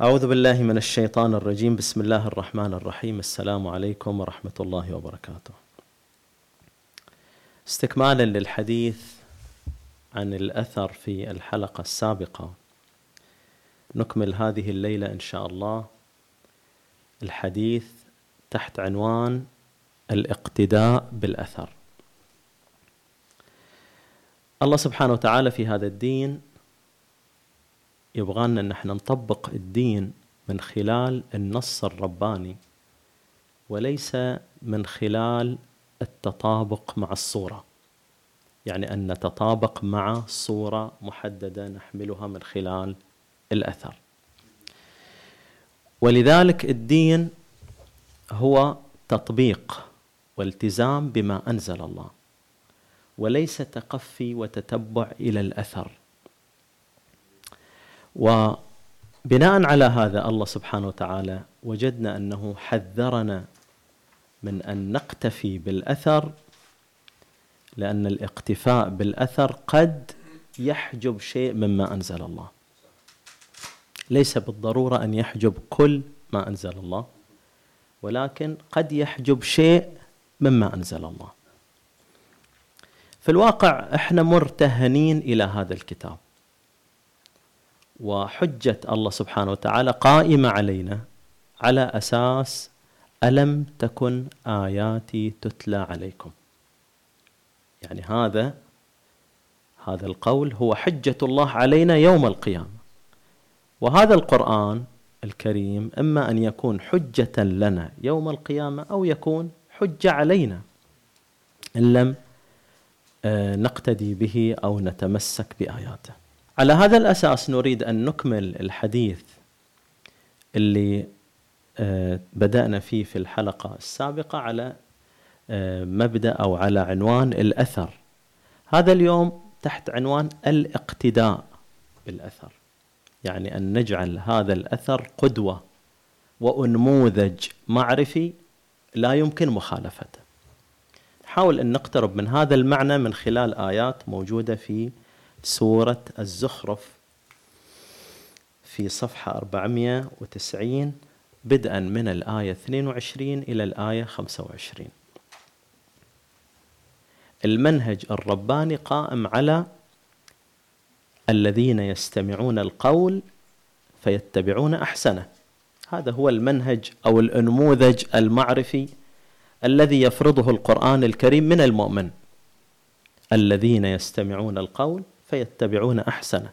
أعوذ بالله من الشيطان الرجيم. بسم الله الرحمن الرحيم. السلام عليكم ورحمة الله وبركاته. استكمالا للحديث عن الأثر في الحلقة السابقة. نكمل هذه الليلة إن شاء الله. الحديث تحت عنوان الاقتداء بالأثر. الله سبحانه وتعالى في هذا الدين يبغانا إن إحنا نطبق الدين من خلال النص الرباني وليس من خلال التطابق مع الصورة. يعني أن نتطابق مع صورة محددة نحملها من خلال الأثر. ولذلك الدين هو تطبيق والتزام بما أنزل الله وليس تقفي وتتبع إلى الأثر. وبناء على هذا الله سبحانه وتعالى وجدنا أنه حذرنا من أن نقتفي بالأثر لأن الاقتفاء بالأثر قد يحجب شيء مما أنزل الله. ليس بالضرورة أن يحجب كل ما أنزل الله ولكن قد يحجب شيء مما أنزل الله. في الواقع إحنا مرتهنين إلى هذا الكتاب. وحجة الله سبحانه وتعالى قائمة علينا على أساس ألم تكن آياتي تتلى عليكم. يعني هذا هذا القول هو حجة الله علينا يوم القيامة. وهذا القرآن الكريم إما أن يكون حجة لنا يوم القيامة أو يكون حجة علينا. إن لم آه، نقتدي به أو نتمسك بآياته. على هذا الأساس نريد أن نكمل الحديث اللي آه، بدأنا فيه في الحلقة السابقة على آه، مبدأ أو على عنوان الأثر. هذا اليوم تحت عنوان الاقتداء بالأثر. يعني أن نجعل هذا الأثر قدوة وأنموذج معرفي لا يمكن مخالفته. نحاول أن نقترب من هذا المعنى من خلال آيات موجودة في سورة الزخرف في صفحة 490 بدءا من الآية 22 إلى الآية 25. المنهج الرباني قائم على الذين يستمعون القول فيتبعون أحسنه. هذا هو المنهج أو الأنموذج المعرفي الذي يفرضه القرآن الكريم من المؤمن الذين يستمعون القول فيتبعون أحسنه.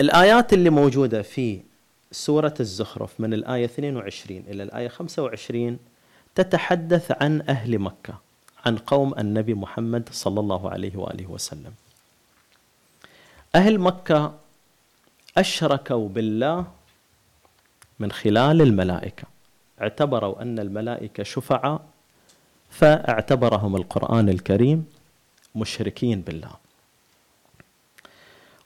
الآيات اللي موجودة في سورة الزخرف من الآية 22 إلى الآية 25 تتحدث عن أهل مكة عن قوم النبي محمد صلى الله عليه وآله وسلم. أهل مكة أشركوا بالله من خلال الملائكة. اعتبروا أن الملائكة شفعاء فاعتبرهم القرآن الكريم مشركين بالله.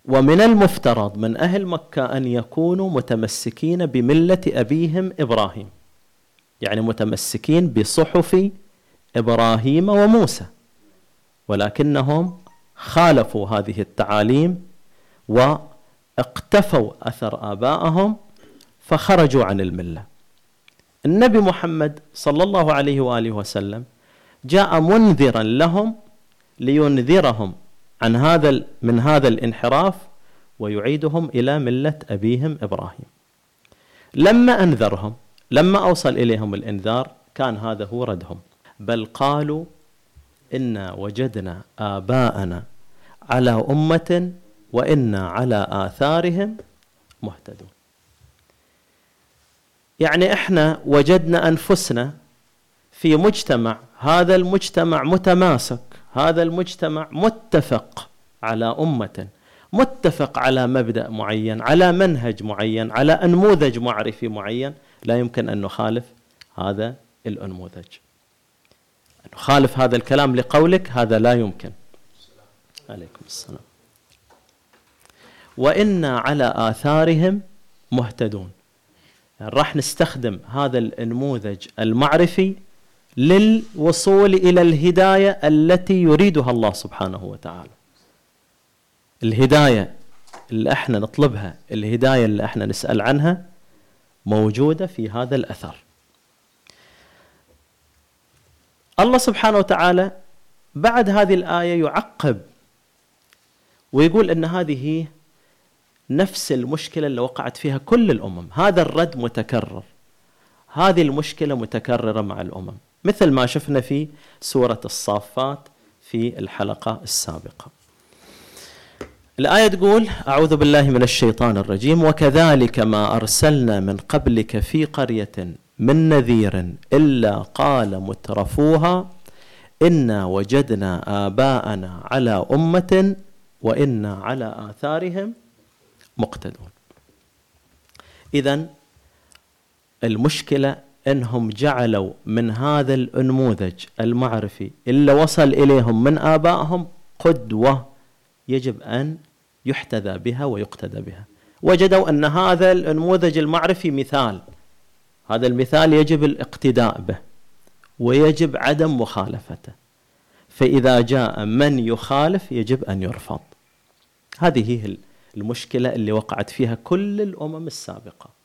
ومن المفترض من أهل مكة أن يكونوا متمسكين بملة أبيهم إبراهيم. يعني متمسكين بصحف إبراهيم وموسى. ولكنهم خالفوا هذه التعاليم وإقتفوا أثر ابائهم فخرجوا عن الملة. النبي محمد صلى الله عليه وآله وسلم جاء منذرا لهم لينذرهم عن هذا من هذا الانحراف ويعيدهم إلى ملة أبيهم إبراهيم. لما أنذرهم لما أوصل إليهم الإنذار كان هذا هو ردهم بل قالوا إنا وجدنا آباءنا على أمة وإنا على آثارهم مهتدون. يعني إحنا وجدنا أنفسنا في مجتمع هذا المجتمع متماسك هذا المجتمع متفق على أمة متفق على مبدأ معين على منهج معين على أنموذج معرفي معين. لا يمكن أن نخالف هذا الأنموذج. نخالف هذا الكلام لقولك هذا لا يمكن. عليكم السلام. وإنا على آثارهم مهتدون. يعني راح نستخدم هذا النموذج المعرفي للوصول إلى الهداية التي يريدها الله سبحانه وتعالى. الهداية اللي إحنا نطلبها الهداية اللي إحنا نسأل عنها موجودة في هذا الأثر. الله سبحانه وتعالى بعد هذه الآية يعقب ويقول أن هذه نفس المشكلة اللي وقعت فيها كل الأمم. هذا الرد متكرر. هذه المشكلة متكررة مع الأمم. مثل ما شفنا في سورة الصافات في الحلقة السابقة. الآية تقول أعوذ بالله من الشيطان الرجيم وكذلك ما أرسلنا من قبلك في قرية من نذير إلا قال مترفوها إنا وجدنا آباءنا على أمة وإنا على آثارهم مقتدون. إذا المشكلة أنهم جعلوا من هذا النموذج المعرفي اللي وصل إليهم من آبائهم قدوة يجب أن يحتذى بها ويقتدى بها. وجدوا أن هذا النموذج المعرفي مثال. هذا المثال يجب الاقتداء به ويجب عدم مخالفته. فإذا جاء من يخالف يجب أن يرفض. هذه هي المشكلة اللي وقعت فيها كل الأمم السابقة.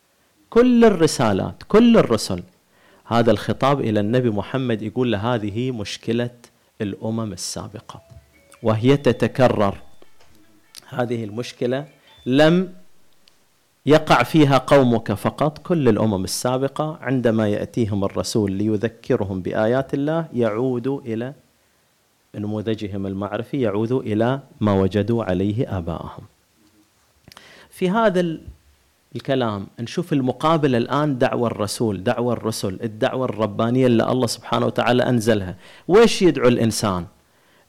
كل الرسالات كل الرسل هذا الخطاب إلى النبي محمد يقول له هذه مشكلة الأمم السابقة وهي تتكرر. هذه المشكلة لم يقع فيها قومك فقط كل الأمم السابقة عندما يأتيهم الرسول ليذكرهم بآيات الله يعودوا إلى نموذجهم المعرفي يعودوا إلى ما وجدوا عليه آباءهم. في هذا الكلام. نشوف المقابل الآن دعوة الرسول دعوة الرسل الدعوة الربانية اللي الله سبحانه وتعالى أنزلها. ويش يدعو الإنسان؟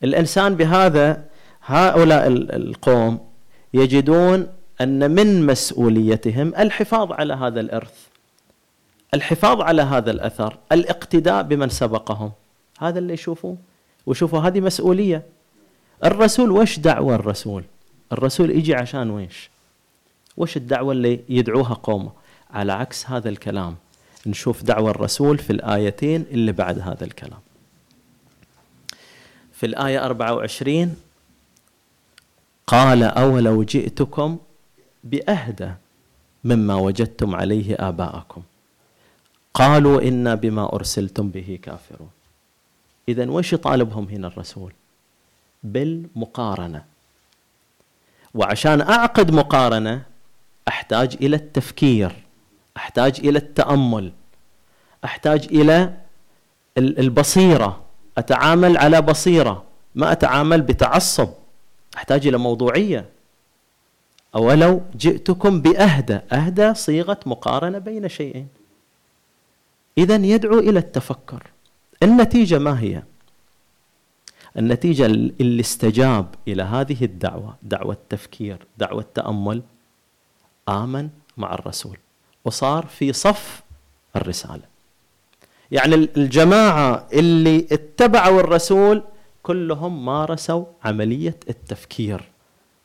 الإنسان بهذا هؤلاء القوم يجدون أن من مسؤوليتهم الحفاظ على هذا الإرث الحفاظ على هذا الأثر الاقتداء بمن سبقهم. هذا اللي يشوفوه. وشوفوا هذه مسؤولية. الرسول وش دعوة الرسول؟ الرسول يجي عشان ويش؟ وش الدعوة اللي يدعوها قومه؟ على عكس هذا الكلام نشوف دعوة الرسول في الآيتين اللي بعد هذا الكلام. في الآية 24 قال أولو جئتكم بأهدى مما وجدتم عليه آباءكم. قالوا إنا بما أرسلتم به كافرون. إذا وش يطالبهم هنا الرسول؟ بالمقارنة. وعشان أعقد مقارنة أحتاج إلى التفكير أحتاج إلى التأمل أحتاج إلى البصيرة. أتعامل على بصيرة ما أتعامل بتعصب. أحتاج إلى موضوعية. أولو جئتكم بأهدى أهدى صيغة مقارنة بين شيئين. إذا يدعو إلى التفكر. النتيجة ما هي؟ النتيجة اللي استجاب إلى هذه الدعوة دعوة تفكير دعوة تأمل آمن مع الرسول وصار في صف الرسالة. يعني الجماعة اللي اتبعوا الرسول كلهم مارسوا عملية التفكير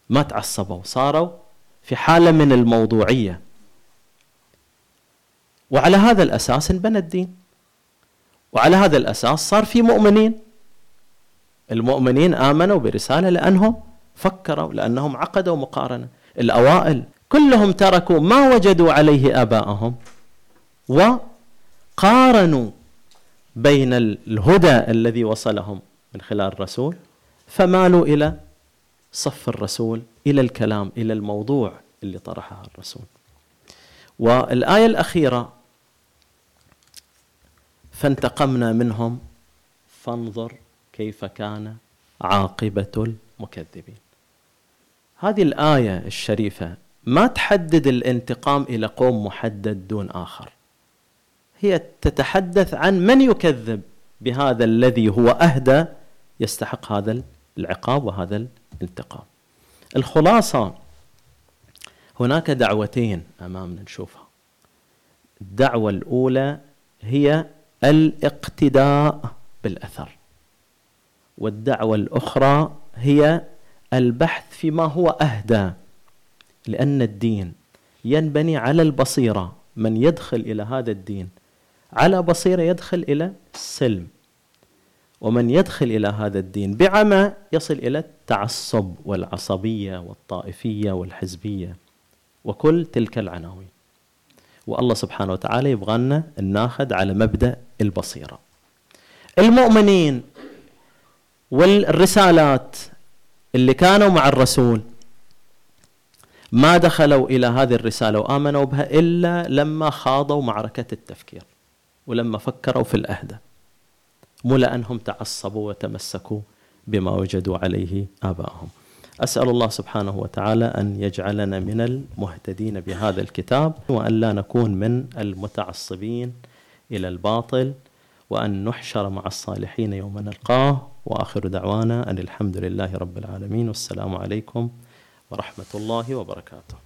ما تعصبوا صاروا في حالة من الموضوعية. وعلى هذا الأساس انبنى الدين. وعلى هذا الأساس صار في مؤمنين. المؤمنين آمنوا برسالة لأنهم فكروا لأنهم عقدوا مقارنة. الأوائل كلهم تركوا ما وجدوا عليه آباءهم وقارنوا بين الهدى الذي وصلهم من خلال الرسول فمالوا إلى صف الرسول إلى الكلام إلى الموضوع اللي طرحها الرسول. والآية الأخيرة فانتقمنا منهم فانظر كيف كان عاقبة المكذبين. هذه الآية الشريفة ما تحدد الانتقام إلى قوم محدد دون آخر. هي تتحدث عن من يكذب بهذا الذي هو أهدى يستحق هذا العقاب وهذا الانتقام. الخلاصة هناك دعوتين أمامنا نشوفها. الدعوة الأولى هي الاقتداء بالأثر. والدعوة الأخرى هي البحث فيما هو أهدى لأن الدين ينبني على البصيرة من يدخل إلى هذا الدين. على بصيرة يدخل إلى السلم ومن يدخل إلى هذا الدين بعمى يصل إلى التعصب والعصبية والطائفية والحزبية وكل تلك العناوين. والله سبحانه وتعالى يبغى لنا ناخذ على مبدأ البصيرة. المؤمنين والرسالات اللي كانوا مع الرسول ما دخلوا إلى هذه الرسالة وآمنوا بها إلا لما خاضوا معركة التفكير ولما فكروا في الأهدى مو لأنهم تعصبوا وتمسكوا بما وجدوا عليه ابائهم أسأل الله سبحانه وتعالى أن يجعلنا من المهتدين بهذا الكتاب وأن لا نكون من المتعصبين إلى الباطل وأن نحشر مع الصالحين يوم نلقاه. وآخر دعوانا أن الحمد لله رب العالمين. والسلام عليكم ورحمة الله وبركاته.